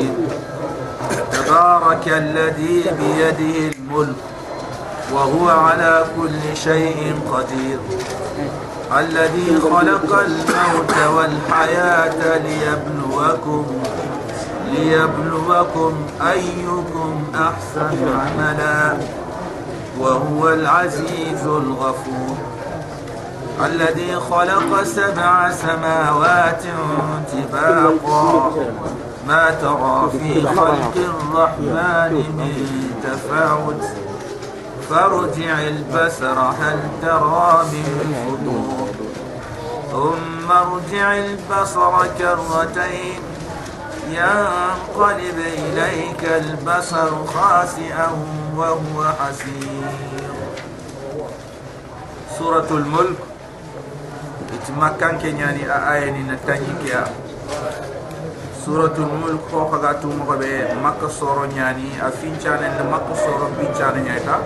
الرجيم تبارك الذي بيده الملك وهو على كل شيء قدير. الذي خلق الموت والحياة ليبلوكم ليبلوكم أيكم أحسن عملا وهو العزيز الغفور. الذي خلق سبع سماوات طباقا ما ترى في خلق الرحمن من تفاوت؟ فارجع البصر هل ترى من فطور ثم ارجع البصر كرتين ينقلب إليك البصر خاسئا وهو حسير. سورة الملك. اتمكن كنياني آية suratul mulk ko ka gatu mo ko be makka soro nyani a finchane de makka soro finchane nyaita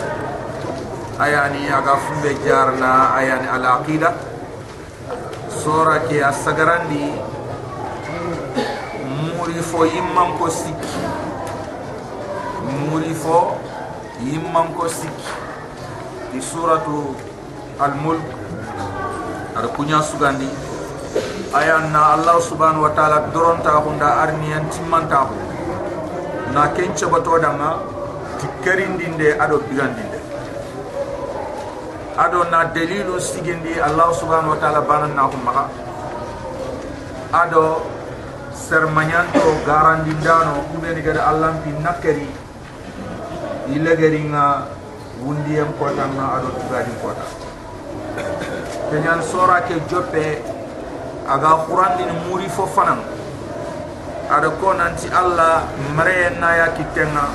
ayani aga fumbe jarna ayani ala aqida sora ke asagarandi muri fo imam ko sikki. Muri fo imam ko sikki. Di suratul al mulk ar kunya sugandi. ayanna allah subhanahu wa ta'ala duron ta hunda dorontaxunda arniyen timmantaxu na kence bato da ma tikkarin dinde ado bigan dinde. Ado na delilu sigindi allah subhanahu wa ta'ala banan banannaxu maxa aɗo sermañanto garandindano kuɓeni gada allah bin allahnpi nakkeri i legeringa wundiyen kotanga ado tugadin kota. Keñan sora ke jope aga qur'an din muri fo fanan ado ko nanti Allah mare na ya kitenga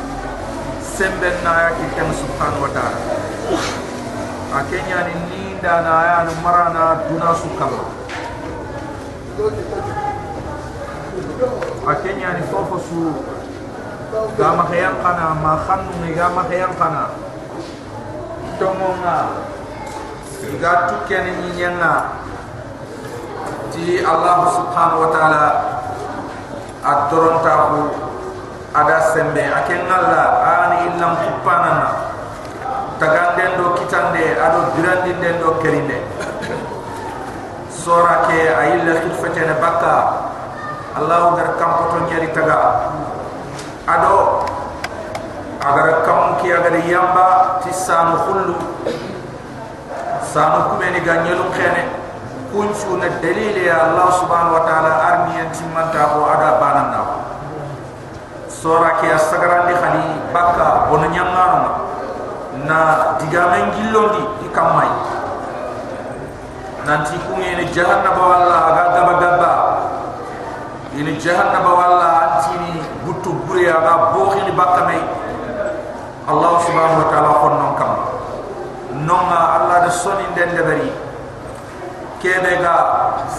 sembe na ya kitenga subhanahu wa ta'ala. Akenya ni ninda na aya na marana duna sukala akenya ni fofo su. Gama khayam kana ma khanu ni gama khayam kana. Tomonga ga tukene ni nyenga ti allah subhanahu wa taala adoron tahu ada sembe akenga la ani illam kupanana. Taganden do kitande ado birandi den do kerinde. Sora ke ayilla khifete baka allah gar kam poto nyari taga. Ado agar kam ki agar yamba ti sanu khullu sanu kumeni ganyelu khene kunchu na dalile ya allah subhanahu wa taala armiyan timanta ko ada banana sora ke asagarandi khali baka bono nyangaro na digamen gillondi ikamai nanti kungi ni jahannaba walla aga gaba gaba ini jahannaba walla antini butu gure aga bokhi ni. Bakamai Allah subhanahu wa ta'ala khonnon kam nonga Allah de soni den de bari kebe ga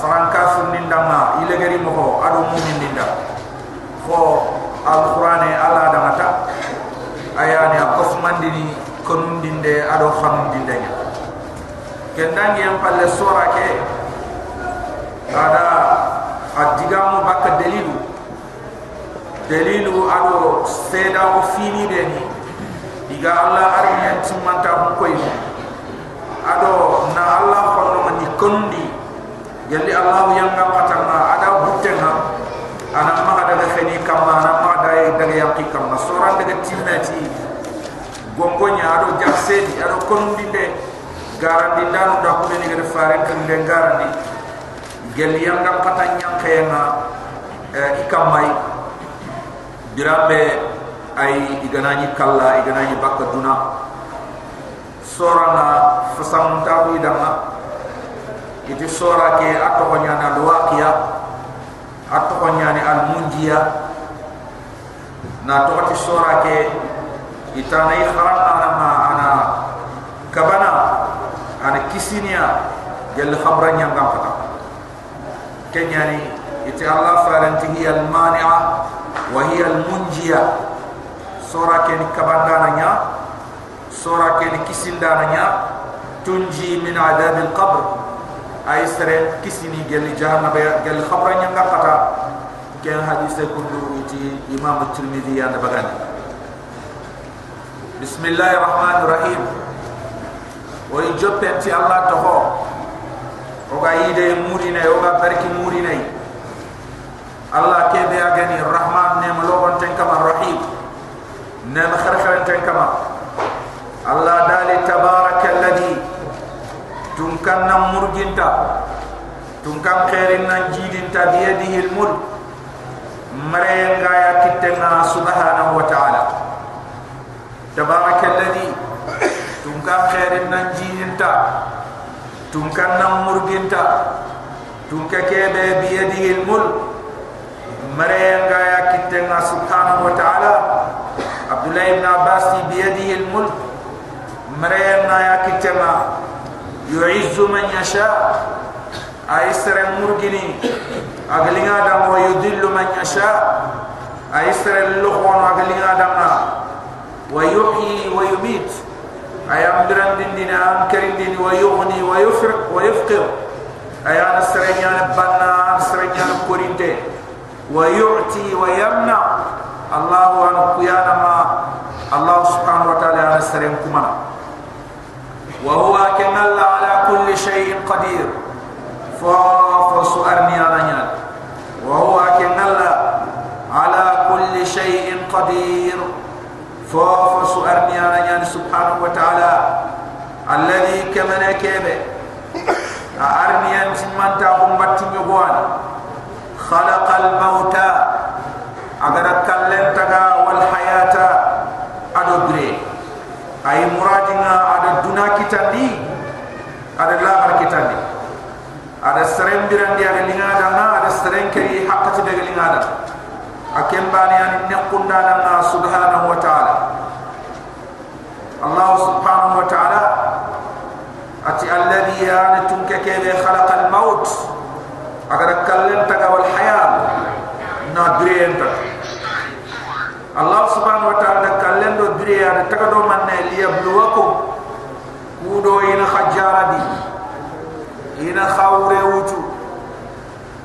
franka funnin dama ilegari mo ado mumin ninda fo alqur'ane ala da mata ayani akofmandini konun dinde ado khanun dinde nya kendangi yang palle sura ke? Ada adigamu bak dalilu dalilu ado seda o fini deni diga allah arni en timanta ko ado na allah kondi yalli allah yang ngapatanga ada butenga ana ma daga khani kamma ana ma dai daga yaqi kamma sura daga timati gongonya ado jaksedi ado konundi de garandi danu da ko ni. Gade fare kan de garandi gel yang ngam kata nyang kayanga eh, ikamai birabe ay iganani kalla iganani bakka duna sorana fasam tawi dama iti sora ke atto ko nyana do waqiya atto ko nyani al munjiya na to ti sora ke itana i kharam ana ma ana kabana ana kisinia gel khabra nyanga pata kenyani ite allah faranti hi al mani'a wa hi al munjiya sura ken kabanda nya sura ken kisinda nya tunji min adab al qabr ay kisini gel jahannam gel khabra nyanga pata ken hadise kundu ti imam tirmidhi ya bagani bismillahir rahmanir rahim wa ijoppe ti allah to ho o ga yide murina o ga barki murina allah ke be agani rahman ne mo logon ten kama rahim ne ma kharkhar ten kama. Allah dali tabaraka alladhi tun kan nam murginta tun kan khairin nan jidinta bi yadihi almulk. Mare nga ya kitenga subhanahu wa ta'ala. Tabaraka alladhi tun kan khairin nan jidinta tun kan nam murginta tun ka kebe bi yadihi almulk. Mare nga ya kitenga subhanahu wa ta'ala. Abdullah ibn abbas bi yadihi almulk. Mare nga ya kitenga يعز من يشاء. أيسر مرجني. أغلنا دم ويدل من يشاء. أيسر اللخون أغلنا دم ويحيي ويميت. أيام بران دين دين أيام كرين دين ويغني ويفرق ويفقر. أيام السرين بنا السرين كورين دين ويعطي ويمنع. الله أن ما. الله سبحانه وتعالى السرين كمنا وهو كن الله كل شيء قدير. فافس أرني أرنيان وهو أكن الله على كل شيء قدير. فافس أرني أرنيان سبحانه وتعالى. الذي كمن كيبه أرني أنت من تقوم باتنجوان خلق الموت. أغرق اللنتغا والحياة. أدبري أي مرادنا أددنا كتابي ada labar kitandi ada serem birandi ada lingada na ada serem keri hakati de lingada akem bani an nekunda na subhanahu wa ta'ala. Allah subhanahu wa ta'ala ati alladhi an tunka kebe khalaqa al-maut agar kallen taga wal hayat na birenta Allah subhanahu wa ta'ala kallen do birya taga do manne liyabluwakum kudo ina khajara di ina khawre wutu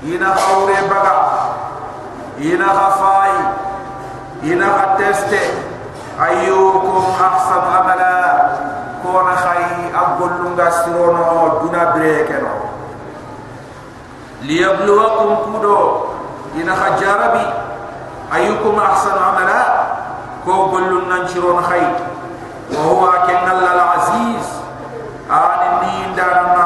ina khawre baga ina khafai ina khateste ayyukum ahsan amala kona khay agolunga sirono duna brekeno liyabluwakum kudo ina khajara bi ayyukum ahsan amala ko golun nan sirono khay wa huwa aziz ani cara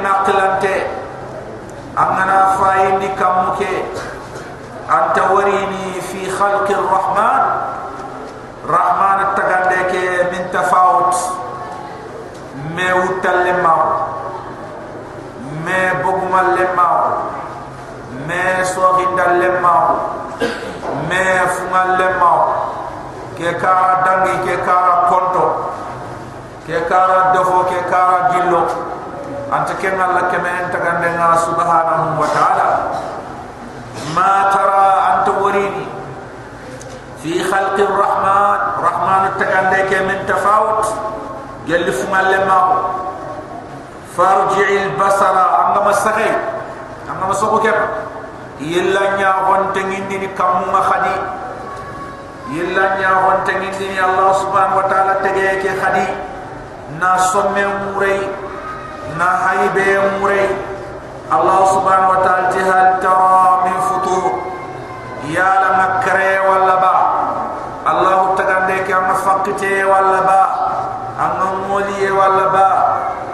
naqlante angana fayni kamuke antawarini fi khalqi arrahman rahman tagade ke min tafawut me wutal le maw me bogumal le maw me sohindal le maw me fungal le maw ke kara dangi ke kara konto ke kara defo ke kara gillo أنت كن الله كما أنت كن الله سبحانه وتعالى؟ ما ترى أنت وريني في خلق الرحمن رحمن تكن لك من تفاوت. قال لفما لما فارجع البصر. أنا مستغي أنا مستغي كم يلا نيا غنتين دين كم مخدي يلا نيا غنتين دين الله سبحانه وتعالى تجيك خدي. ناس من موري. Tara min futur ya la makre wala ba allah tagande ke am faqite wala ba am moliye wala ba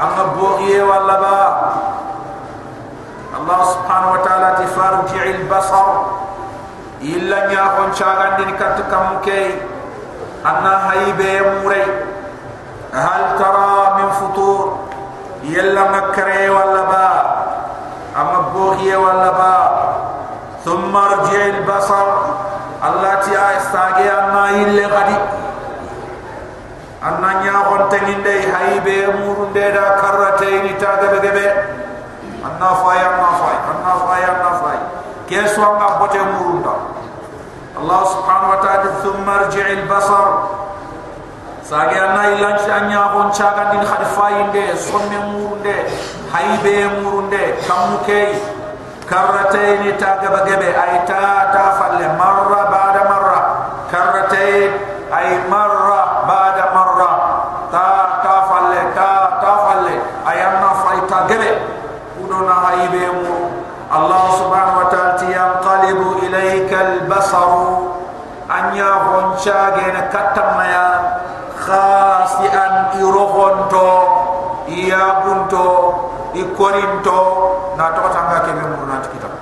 am bogiye wala ba allah subhanahu wa ta'ala tifarji al basar illa nya hon chagan din kat kam ke anna haybe muray hal tara min futur يلا مكره ولا با. أما بوخيه ولا با. ثم رجع البصر. الله تي استاغي أما يلي غدي. أنا نيا اون غنتين دي. هايبي مورون دي دا كرتين تاغبي غبي أنا فاي أنا فاي أنا فاي أنا فاي. كيسوا ما بوتي مورون الله سبحانه وتعالى ثم رجع البصر. Sage anna ilan chanya on chaga din khad fayinde sonne murunde haybe murunde kamuke karratayn taga bagebe ay ta falle marra ba'da marra karratayn ay marra ba'da marra ta ta falle ta ta falle ay anna fayta gebe udona haybe mu Allah subhanahu wa ta'ala yanqalibu ilayka al-basar anya hon chaga na katamaya khasian irohonto iya bunto ikorinto na to tanga ke be murna kitab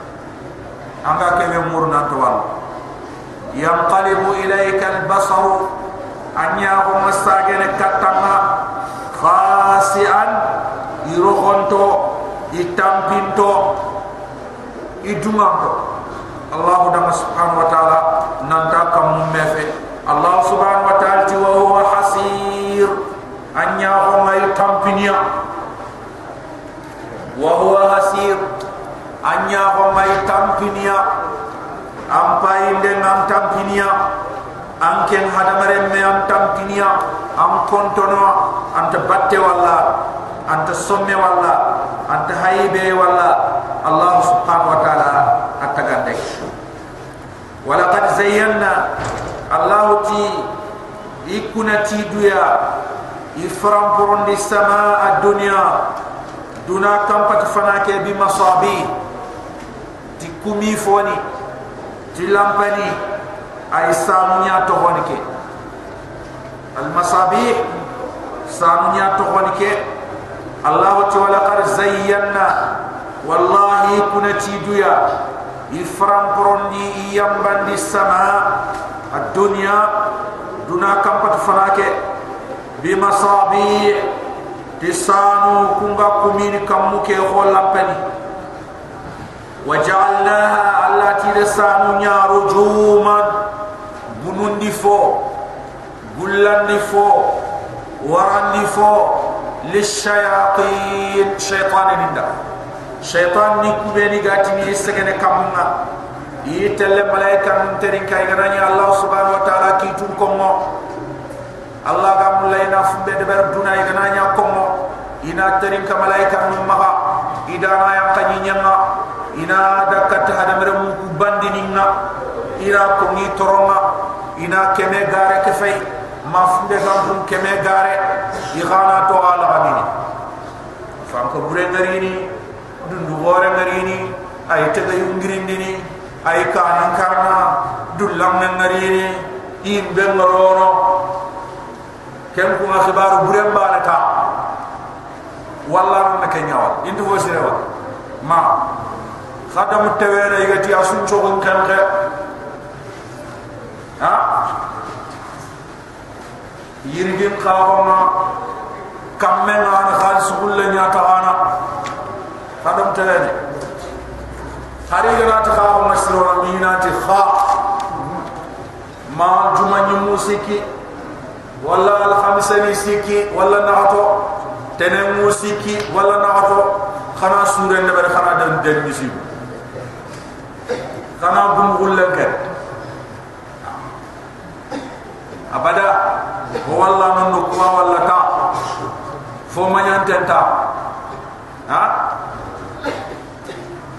anga ke be murna to wal. Yanqalibu ilayka albasar anya hum masagene katama khasian irohonto itampinto idunganto Allah subhanahu wa ta'ala nanta kam mefe الله سبحانه وتعالى وهو حصير أن يقوم يتمبنيا. وهو حصير أن يقوم يتمبنيا. أم باين دين أم تمبنيا أم كن هدمرين من أم تمبنيا أم كنتنوا أنت باتي والله. أنت سمي والله. أنت هاي بي والله. الله سبحانه وتعالى أتقدش ولقد زينا الله تي يكون تي دويا يفرم برون دي سماء الدنيا دونا كم فناك بمصابي تي كومي فوني تي لامباني اي سامونيا توهونيك المصابي سامونيا توهونيك الله تي ولقد زينا والله كنا تي دويا يفرم برون دي يمبان دي سماء الدنيا دنا كم تفناك بمصابيح تسانو كونغا كومين كموكي خولا بني وجعلناها التي تسانو نيا رجوما بنون فو بلاندي فو وراندي فو للشياطين شيطان نندا. شيطان نكوبيني غاتمي سكنه كمنا itelle malaika mun terin kay ganani allah subhanahu wa ta'ala ki tun ko allah ga mun layna fu be de berduna ay ganani ko ina terin ka malaika mun ma ha idana ya tanyi ina dakat hadam re mun ku bandini ira ko ni toroma ina keme gare ke fay ma fu be ga mun keme gare i gana to ala ga ni? Ko bure ngari dundu gore ngari ay tege yungirindini ay kanan karna dullam ngarini in be ngorono kem ko ma khibaru burem ba ta walla na kenya wa intu fo sire wa ma khadam tewere yati asun chogon kan khe ha? Yirgin khawama kamme ngana khalis kulle nya tawana khadam tewere خارجنا تخاف مسرور مينا تخاف ما جمعي موسيقي ولا الخمسة نسيكي ولا نعطو تنم موسيقي ولا نعطو خنا سورة نبر خنا دن دن نسيب خنا قم غلن كر أبدا هو الله من نقوى ولا تا فما ينتن تا ها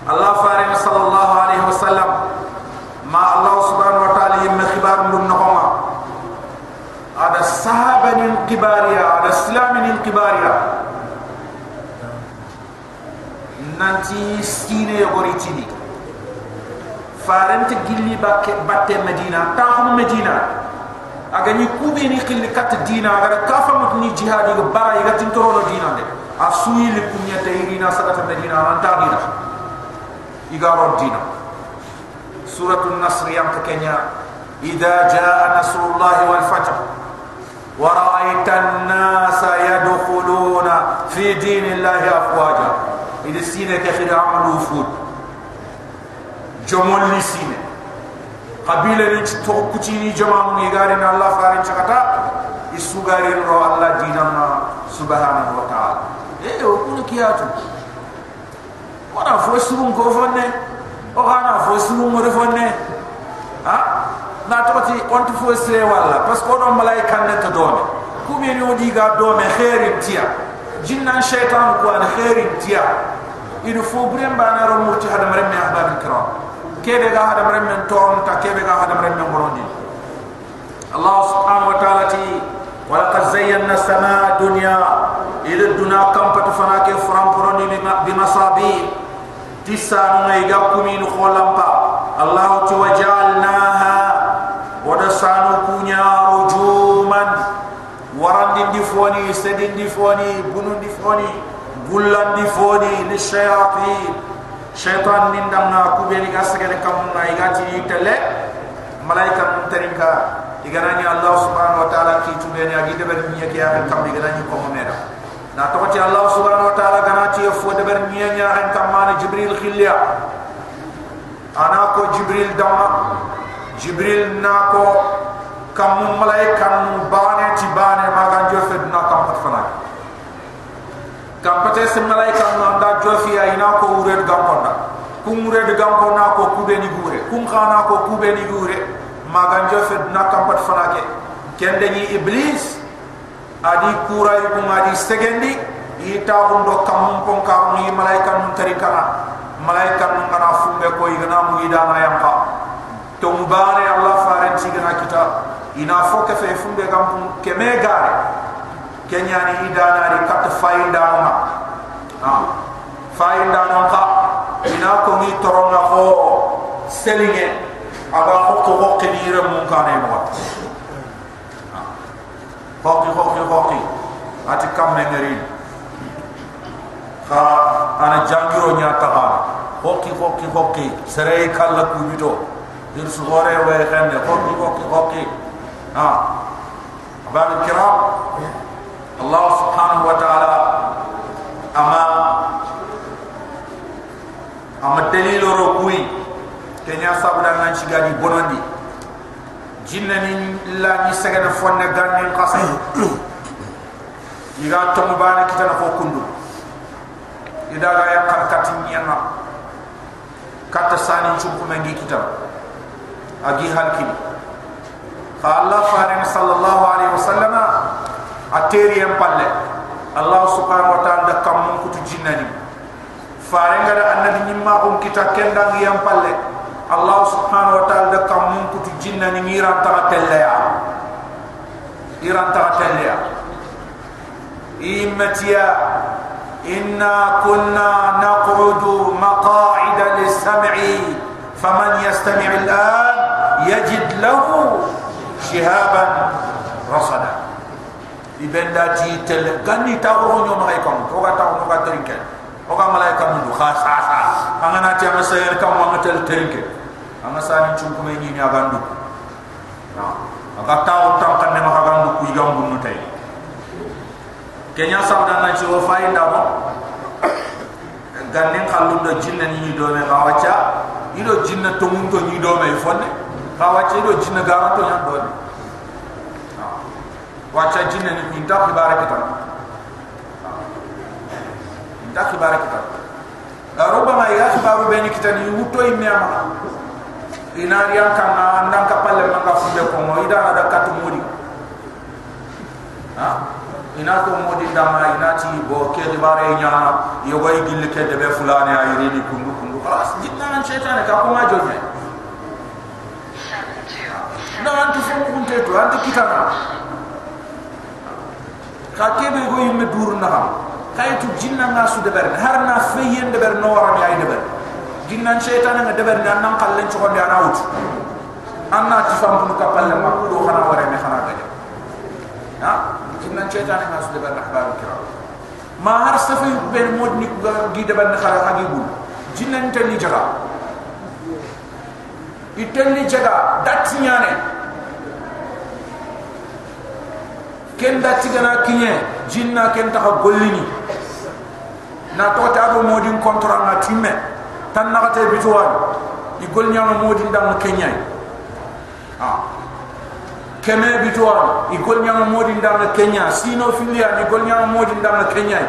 Allah farid sallallahu alaihi wasallam ma Allah subhanahu wa ta'ala yimma khibar ndum no ada sahaba ni kibaria ada islam ni kibaria nanti sine yogori tini farante gilli bakke batte medina tahum medina aga ni kubi ni khilli kat dina aga kafa mut ni jihadi ga bara ga tintoro dina de asui li kunya tayirina sagata medina anta dina igaro dina سورة النصر يام كينيا إذا جاء نصر الله والفتح ورأيت الناس يدخلون في دين الله أفواجا إذا سينة كخير عمل وفود جمال لسينة قبيلة نتوقع كتيني جمال نيغارين الله فارن شكتا isugarin ro Allah dinama subhanahu wa ta'ala eh o kunu kiyatu wala fo surum ko fonne o hana fo surum mo fonne ha na toti on to fo sere wala parce que on malaika ne to dome ku be no diga dome khairin tiya jinnan shaytan ko an khairin tiya idu fo bremba na ro murti hada maremme ahbab kiram kebe ga hada maremme ton ta kebe ga hada maremme ngorondi Allah subhanahu wa ta'ala ti ولقد زينا السماء الدنيا إلى الدنيا كم بتفنا كيف فرامبروني بمصابيح tisanu ngai gakumi nu kholampa Allah tuwajalnaha. Wada sanu kunya rujuman warandi difoni sedin difoni bunun difoni gullan difoni ni syaitan nindam na kubeni ga segala kamuna iga ti itele malaika terinka igana Allah subhanahu wa ta'ala ki tumeni agi debe dunia ki akan kam igana ni mera na to ti allah subhanahu wa ta'ala ganati fo de ber nya ahen kam mana jibril khilya. Ana ko jibril dama. Jibril na ko kam malaika bane ti bane maga jo fed na kam pat fana kam pate se malaika nu anda jo fi ay na ko ured gam konda kum ured gam konda ko kubeni gure. Kum khana ko kubeni gure. Magan jo fe na kampat fanake kende ni iblis adi kurai bu madi segendi ita hundo kam pon ka ni malaika nun tarika malaika nun kana fumbe ko igana mu ida na yampa to mubare allah faren sigana kita ina foke fe fumbe gam pun keme gare kenya ni ida na ri kat fainda ma ha. Non ka ina ko ni toronga ho selinge aba hokko hokki ni re mun kane mo hokki hokki hokki ati kam me ngari ha ana jangiro nya ta ha hokki hokki hokki sere kala ku bito dir su hore we khande. Hokki hokki hokki ha. Abal kiram. Allah subhanahu wa ta'ala ama ama dalilo ro kuyi kenya sabuda nan shiga di bonondi jinna ni la ni sega na fonne ganni qasay yiga to bana kita na kundu ida ga ya kar kati nyama kata sani chumpu mengi kita agi halki fa allah farin sallallahu alaihi wasallam ateri en palle allah subhanahu wa ta'ala kam kutu jinna ni farin ga annabi nyimma um kita kendang yang palle الله سبحانه وتعالى كم من كتو جنة نيران تغتليا إيران تغتليا إيمتيا إنا كنا نقعد مقاعد للسمع فمن يستمع الآن يجد له شهابا رصدا ibn da ti tel ganni ta ko nyo ma ko ko ga ta ko ga trinke ko ga malaika mundu khasa sa angana ti ama sayer kam wa ngatel trinke anga sani chunku me ni aga ndu na aga taw taw kan ne ma aga ndu ku yam bu nu tay kenya sa da na ci wo fay nda mo gannen khallu do jinna ni ni do me ga wacha ido jinna to mun to ni do me fonne ga wacha ido jinna ga to yan do me wacha jinna ni ni tak barakatan tak barakatan ربما يا اخبار بينك تاني وتو يميا ina riyan kan na andan ka palle ma ko mo ida ada katu modi ha? Ina ko modi dama ina ti bo ke de bare nya. Yo goy gil ke de be fulane ay ri ni kundu. Kundu khalas jinna nan shaytan ka ko ma jojme na antu fu kun te to antu kitana ka ke be go yimme dur na ha kay tu jinna nga su de ber har na feyen de ber no wara mi ay de ber jinnan shaytan nga deber ni annam kallen ci ko bi ana wut anna ci fam ko kapal ma ko do xana wara me xana gaja. Ha? Jinnan shaytan nga su deber rahbar kiram ma har safi ben mod ni ko gi deber ni xala hagi bul jinnan te ni jaga itelli jaga datti nyane ken datti gana kinye jinna ken ta gollini na to ta do modin kontra na timme tan na te bituwan i gol nyama modin dam kenya ah. Keme bituwan i gol modin dam kenya. Sino filia? Ni gol nyama modin dam kenya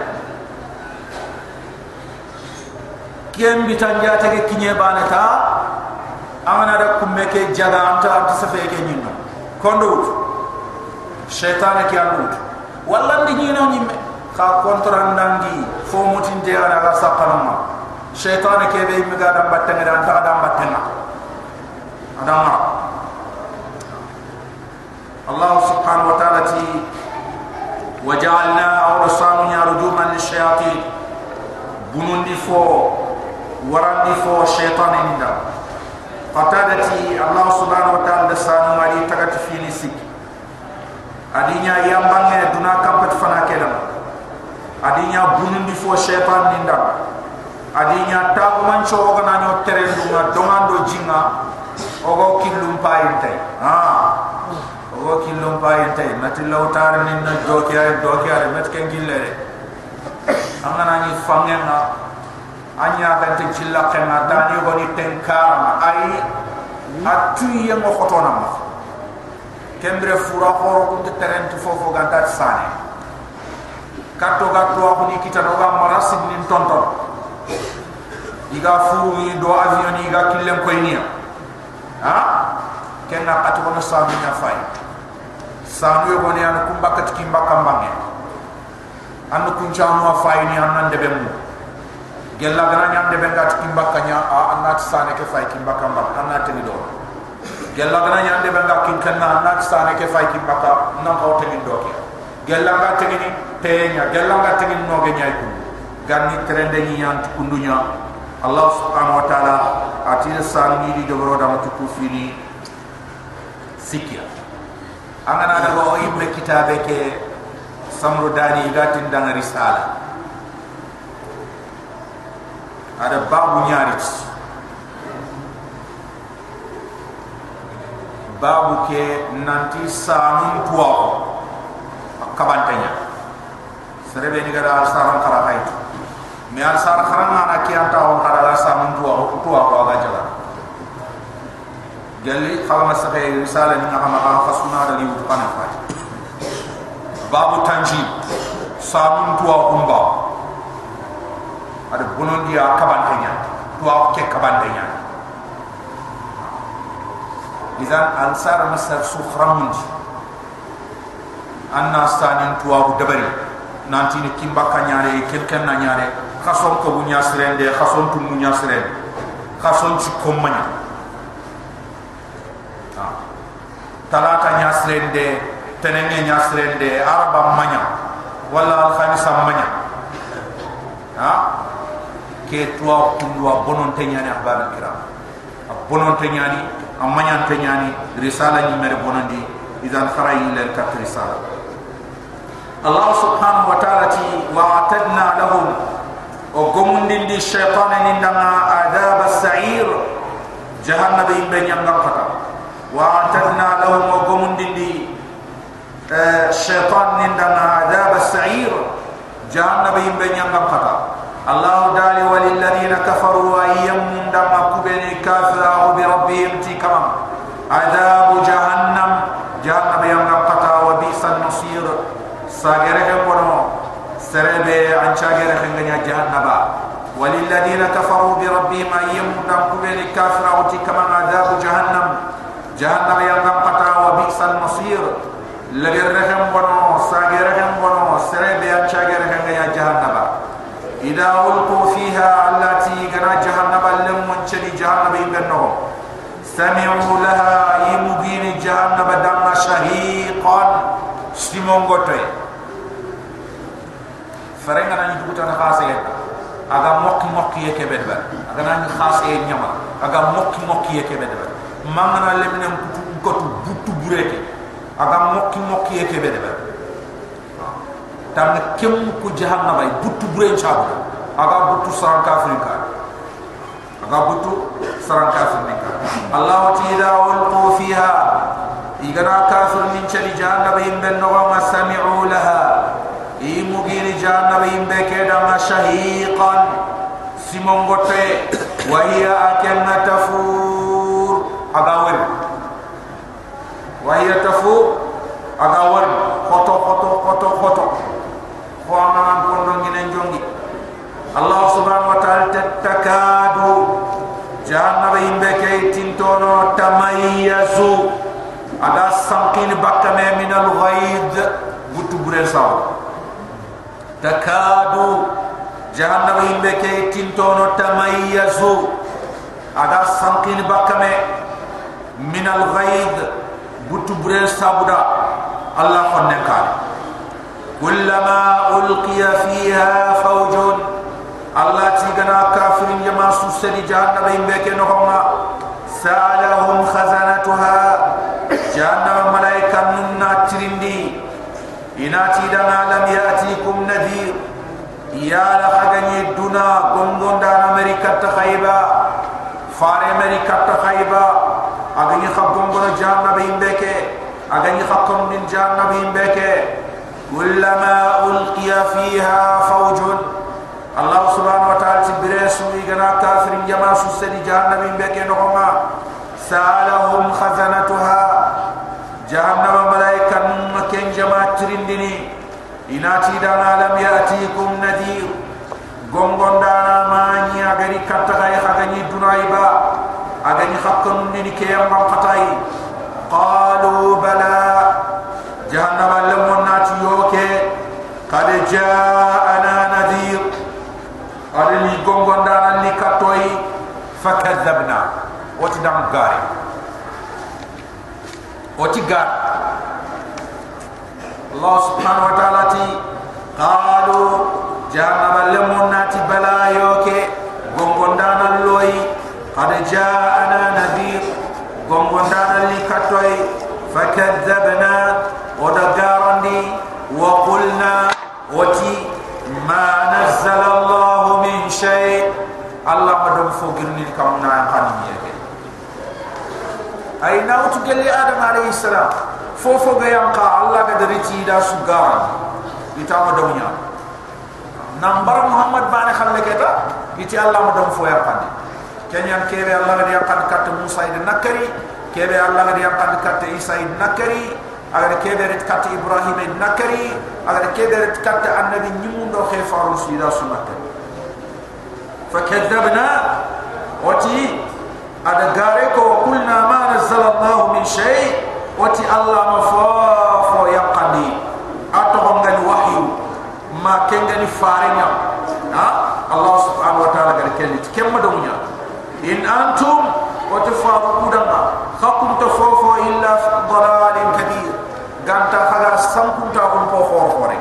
kiem bitan jata ke kinye banata amana da kumme ke jaga anta anta safe ke nyinno kondo wut shaytan ke andut walla ndi nyino nyimme ka kontra ndangi fo mutin de ana ga sapanama shaytan ke be mi ga dam batte ngada anta dam batte na adama Allah subhanahu wa ta'ala ti وجعلنا أورصان رجوما للشياطين بنوندي فو ورندي فو شيطان ندا fatadati allah subhanahu wa ta'ala sanu mari tagat fini sik adinya yambange duna kampat fana kelam adinya bunundi fo shaytan ninda adinya tabu mancho ogana nyo terendu nga domando jinga ogo killum payinte ha. Ogo killum payinte nati lawtar ninna dokiya dokiya met ken gillere angana ni fangenga anya gante jilla kenna dani goni tenkara ay atu ye mo khotona ma kembre fura khoro kunte terent fofo ganta sane katto gatto wa ni kita do gam marasib nin tonton iga furu ni do avion ni ga killen koy niya ha? Kenna katto ko sa mi na fay sanu yo goni an kumbakat kimbaka mbange an kuncha no fay ni an nan de bemu gella gana nyam de benga kimba kanya a anat sane ke fay kimba kamba anat ni do gella gana nyam de benga kin kanna anat sane ke fay kimba ka na ko te ni do ke. Gella ga te ni te nya gella ga te ni no ge nyai ku ganni trende ni yant kundunya allah subhanahu wa taala ati san ni di dobro da matu fini sikia angana da go imme kitabe ke samru dani gatin risala. Ada babu nyarit babu ke nanti sanun tuwa kabantanya serebe ni gara saran kara hay me al sar kharan na ki anta on kara sanun tuwa tuwa ko ga jala gali khama sabe risala ni ngama ka khasuna da liwu kana fa babu tanji sanun tuwa umba. Ada bonon dia kaban tanya tua ke kaban tanya izan ansar masar suframun anna stanin tua bu dabari nanti ni kimba kanyare kelken na nyare khason ko bu nyasrende khason tu mu nyasren khason ci komanya talata nyasrende tenenge nyasrende araba manya wala al khamisa manya ha? Ke tuwa kulwa bonon tenyani ahbar kiram a bonon tenyani a manyan tenyani risala ni mere bonon di idan kharayi len kat risala Allah subhanahu wa ta'ala ti wa lahum وقوم دي الشيطان عندما عذاب السعير جهنم بين بين ينقطع وأعتدنا لهم وقوم دي الشيطان عندما عذاب السعير جهنم بين بين ينقطع الله دالي وللذين كفروا وأيام من عندما كبني كافروا بربهم تكرم عذاب جهنم جهنم ينقطع وبئس النصير ساجره ونو سربي عن شاجر خنجا جهنم. وللذين كفروا بربهم أيهم نمكبين الكافر أوتي كما عذاب جهنم. جهنم يلقم قطع وبئس المصير. لغرهم ونو ساغرهم ونو سرب يا شاجر يا جهنم. إذا ألقوا فيها التي غنا جهنم لم منشن جهنم يبنهم. سمعوا لها يمبين جهنم دم شهيقا. سيمون قطعي. farenga nani duguta na khase ya aga mokki mokki ya kebe ba aga nani khase ya nyama aga mokki mokki ya kebe ba mangana lemne kutu kutu butu bureke aga mokki mokki ya kebe ba tamne kem ku jahanna bay butu bure chaabu aga butu sarang kafir ka aga butu sarang kafir ka allah ti ila fiha igana kafir min chali jahanna bay no ma sami'u laha imugiri jahannam yimbe ke da ma shahiqan simon gote wa hiya akanna tafur agawel wa hiya tafur agawel khoto khoto khoto khoto ko amanan kondo ngine jongi allah subhanahu wa ta'ala tattakadu jahannam takadu jahannama himɓe ke tintono tamayyazu ada sankini bakkame min alghaid buttu bure sabuda allah fonne kaani kullama ulqiya fiha fawjun allah tigana kafirin jama susedi jahannama himɓe ke nogonga salahum khazanatuha jahannama malaika nunna tirindi inati dana lam yatikum nadhir ya la khagani duna gongon da amerika ta khayba fare amerika ta khayba agani khabgon gono janna be imbeke agani khabkon din janna be imbeke kullama ulqiya fiha fawjun allah subhanahu wa ta'ala tibresu igana kafirin jama susedi janna be imbeke no ma سالهم خزنتها جهنم كن جماعة ترندني إناتي دانا لم يأتيكم نذير gongon dana mani agari kattaga ya khagani dunai ba agani khakkan ni ke yamba khatai qalu bala jahannam lam nati yoke qad jaana nadhir ari gongon dana ni kattoi fakadzabna wati dam gari wati gari Allah subhanahu wa ta'ala ti qalu jama balmun nati bala yoke gongondana loyi qad ja'ana nadir gongondana li katoy fakadzabna oda garandi wa qulna wati ma nazzala Allah min shay. Allah madam fogirni kamna qaniyya ay nawtu gelli adam alayhi salam fofo ga yanka allah ga dariti da su gara ita ma dawnya nambar muhammad bani khalle keta iti allah ma dam fo yakandi kenyan kebe allah ga yakandi kat musa id nakari. Kebe allah ga yakandi kat isa id nakari. Agar kebe ret kat ibrahim id nakari. Agar kebe ret kat annabi nyimundo khifaru sida su nakari fakadzabna. Wati ada gare ko kulna ma nazzal Allah min shay Wati Allah mafafo ya kandi Atau hongani wahyu. Ma kengani farinya. Ha? Allah subhanahu wa ta'ala Gari kendit Kema dunia In antum Wati fawo kudama Khakum tafofo illa Dalalim kadir Ganta khala Sankum ta'un pofofo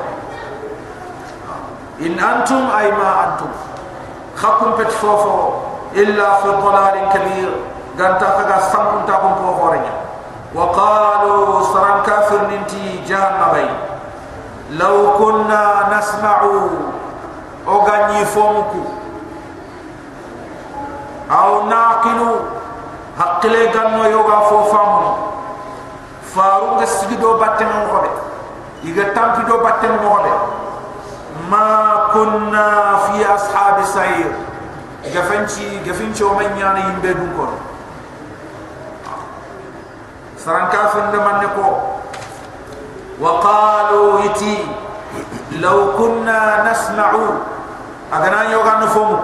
In antum Ay ma antum. Khakum petfofo Illa fi dalalim kadir Ganta khala Sankum ta'un pofofo Ganta وقالوا سران كافر ننتي جهنم لو كنا نسمع أغني فومكو أو ناقل حق لي غنو يوغا فوفامو فاروغ سيدو باتن مغبي إذا تامبي دو باتن مغبي ما كنا في أصحاب سعير gafanci gafinci o man nyana yimbe dun ko saran kafin da man ko wa qalu iti law kunna nasma'u. Agana yo gan fom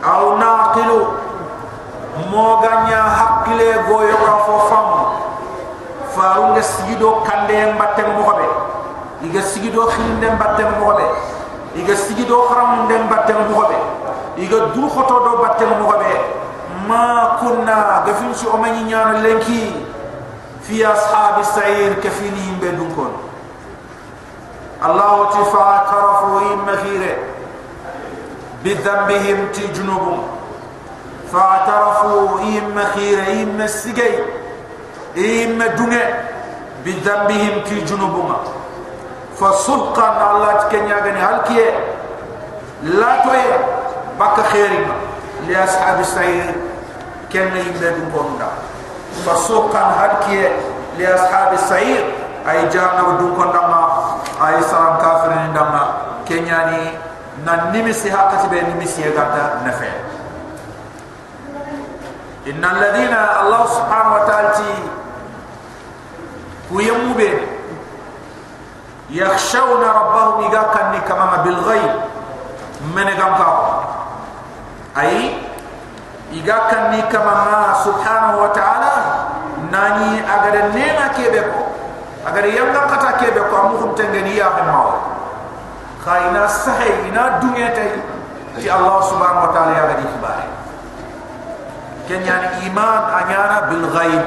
aw naqilu. Mo ganya hakile go yo ka fo fam faru nga sigido kande mbatte mo hobe iga sigido khinde mbatte mo hobe iga sigido kharam mbatte mo hobe iga dul khoto do batte mo gobe ما كنا غفل شو من نيان لنكي في أصحاب السعير كفينهم كون الله تفا اعترفوا إما خيره بذنبهم تجنبهم. فاعترفوا إما خيره إما السجي إما دونة. بذنبهم تجنبهم. فصدقا الله تكنيا هل كي؟ لا توي. بك خيرنا لأصحاب السعير كان يبدأ دونكوندا فسوقا هكي لأصحاب السعير. أي جانا ودونكوندا ما. أي سلام كافرين دما كنياني ننمسي هاكتي بنمسي هاكتا نفع. إن الذين الله سبحانه وتعالى ويمو يخشون ربهم إذا كان كما بالغيب. من قام أي igakan ni kama ma subhanahu wa ta'ala nani agare nena kebe ko agare yanga kata kebe ko amu hum tengeni ya ma khaina sahi ina dunya tay ti allah subhanahu wa ta'ala ya gadi khibare kenya iman anyana bil ghaib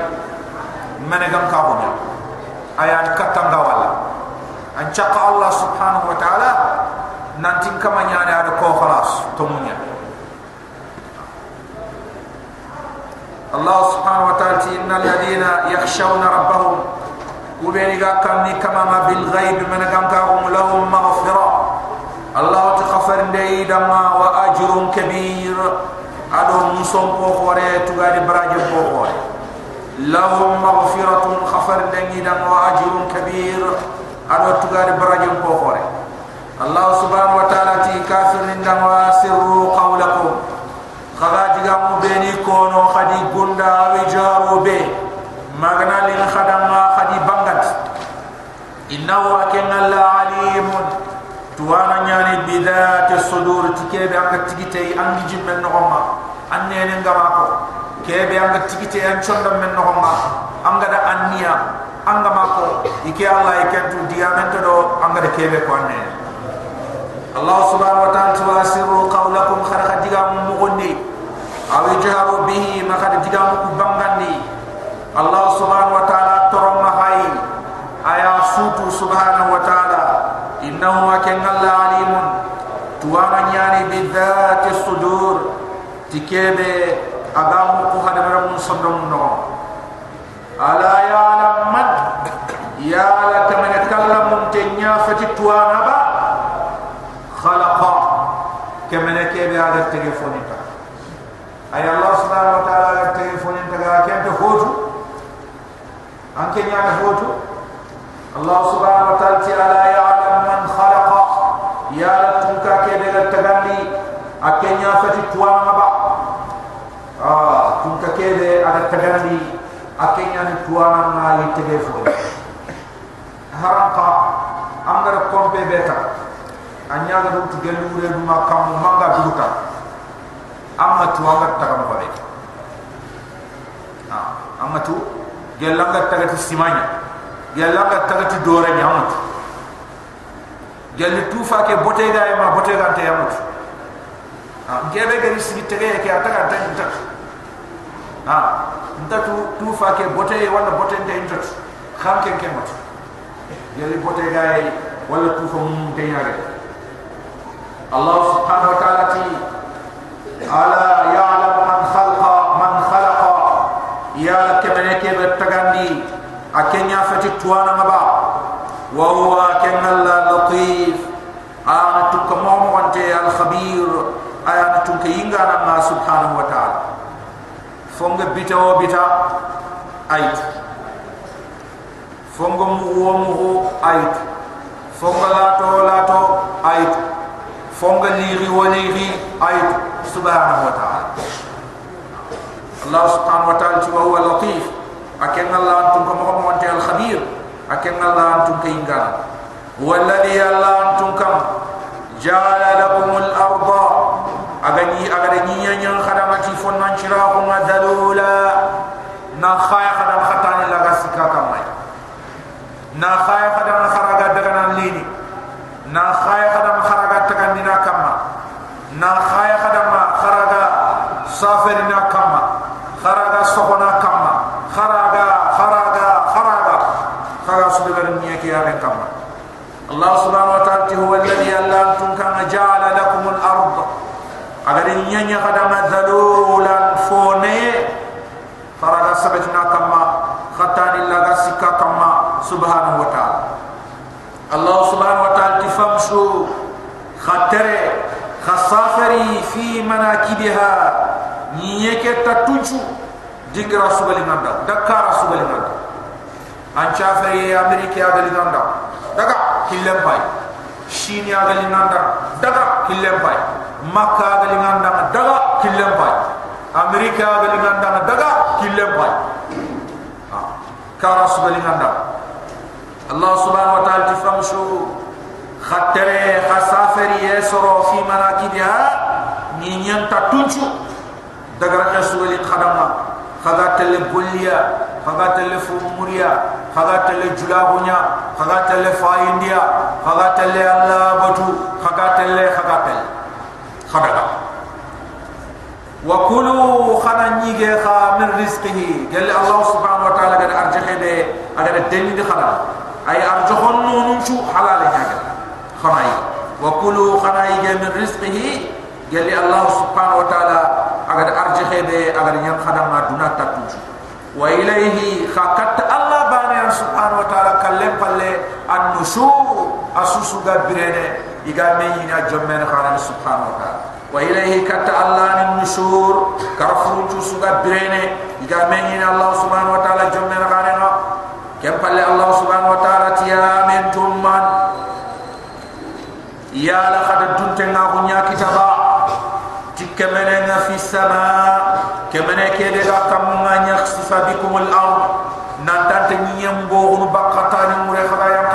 menegam ka bonya ayan katanga wala an chaqa allah subhanahu wa ta'ala nanti kama nyane ada ko الله سبحانه وتعالى إن الذين يخشون ربهم وبينك كان كما ما بالغيب من كان لهم مغفرة. الله تغفر ديدما وأجر كبير. أدو مسوم بوخوري تغاري براج بوخوري لهم مغفرة خفر ديدما وأجر كبير. أدو تغاري براج بوخوري الله سبحانه وتعالى كافر دما سروا قولكم. La alimun. Tuwana nyani bidat sudur tikebe anga tigite angi jimme no ma anne ne ngama ko kebe anga tigite an chonda men no ma anga da anniya anga ma ko ike allah ikentu diamento do anga da kebe ko anne. Allah subhanahu wa ta'ala tuwasiru qawlakum kharaqa digam mugondi aw jaharu bihi ma ku bangandi allah subhanahu wa ta'ala tikebe agamu ku hadamara mun sondom no ala ya lam man ya la kama kallamun tenya fati tuwana ba khalaqa kama kebe ada telefoni ta ay allah subhanahu wa ta'ala telefoni ta ga kente hoju anke nyana hoju allah subhanahu wa ta'ala ti ala ya ya tunka ke de tagandi akenya fati tuwa ba ada tagandi akenya ni tuwa na yi tege fo haranka angara kompe beta. Anya ga dum tugelu re dum kam manga duruta amma tuwa ga tagam be ah amma tu gelanga tagati simanya. Gelanga tagati dore nyamatu jalli tufa ke bote ga ma bote ga te yamut ha gebe gari sigi tege ke ataka ta inta ha nta tu tu fa ke bote e wala bote nta en tot kham ken ken mot yeli bote gay wala tu fa mum te yare allah subhanahu wa ta'ala ti ala ya'lam man khalqa man khalqa ya ke bene ke betagandi akenya fati tuana maba wa huwa kenna latif ana tu kamo wante al khabir ayatu ke inga na subhanahu wa ta'ala fonga bita o bita ait. Fonga mu wo mu ho ait. Fonga la to la to ait. Fonga li ri wo li ri ait. Subhanahu wa ta'ala. Allah subhanahu wa ta'ala huwa al latif. Akan allah antum ko mo wonte al khabir. Akan allah antum ke ingal alladhi allah antum kam. Ja'ala lakum al arda agani agani nyanya khadamati fon man chira ko madalula na khaya khadam khatani la gasika kamai. Na khaya khadam kharaga daga nan lini na khaya khadam kharaga tagandina kama na khaya khadam kharaga saferina kama kharaga sokona من يخدم ذلولا فوني فرغا سبتنا كما خطان الله سكا كما سبحانه وتعالى الله سبحانه وتعالى تفمشو خطره خصافري في مناكبها نيكي تتوشو دقرا سبلنان دكارا سبلنان an chafari amerika ya gali nan da daga killen bai shi ne ya gali nan da daga killen bai makka gali nganda daga killem bay amerika ya gali nganda daga killem bay kara subali nganda. Allah subhanahu wa ta'ala tifamshu khatere khasaferi yesoro fi manakibiha ni nyanta tunchu. Daga ra subali khadama khaga tele bolliya khaga tele fumuriya khaga tele julabunya khaga tele faindia khaga tele allah batu khaga tele khaga tele khadaga wa kulu khana nyige kha min rizqihi. Gal allah subhanahu wa ta'ala gad arjahe be agada deni di khada ay arjahon nunun chu halal nyaga khana wa kulu khana yige min rizqihi. Gal allah subhanahu wa ta'ala agar arjihe be agar nyam khadam ma duna tatu wa ilayhi khakat allah igame ina jomen khana subhanahu wa ta'ala. Wa ilayhi katta allah min nushur karfuju suga birene. Igame ina allah subhanahu wa ta'ala jomen khana no kem palle allah subhanahu wa ta'ala tiya min tumman ya la khad dunte na ko nya kitaba tikemene na fi sama kemene ke de ga kam nga nya khsifa bikum al ard. Nan tante nyem bo bakata ni mure khada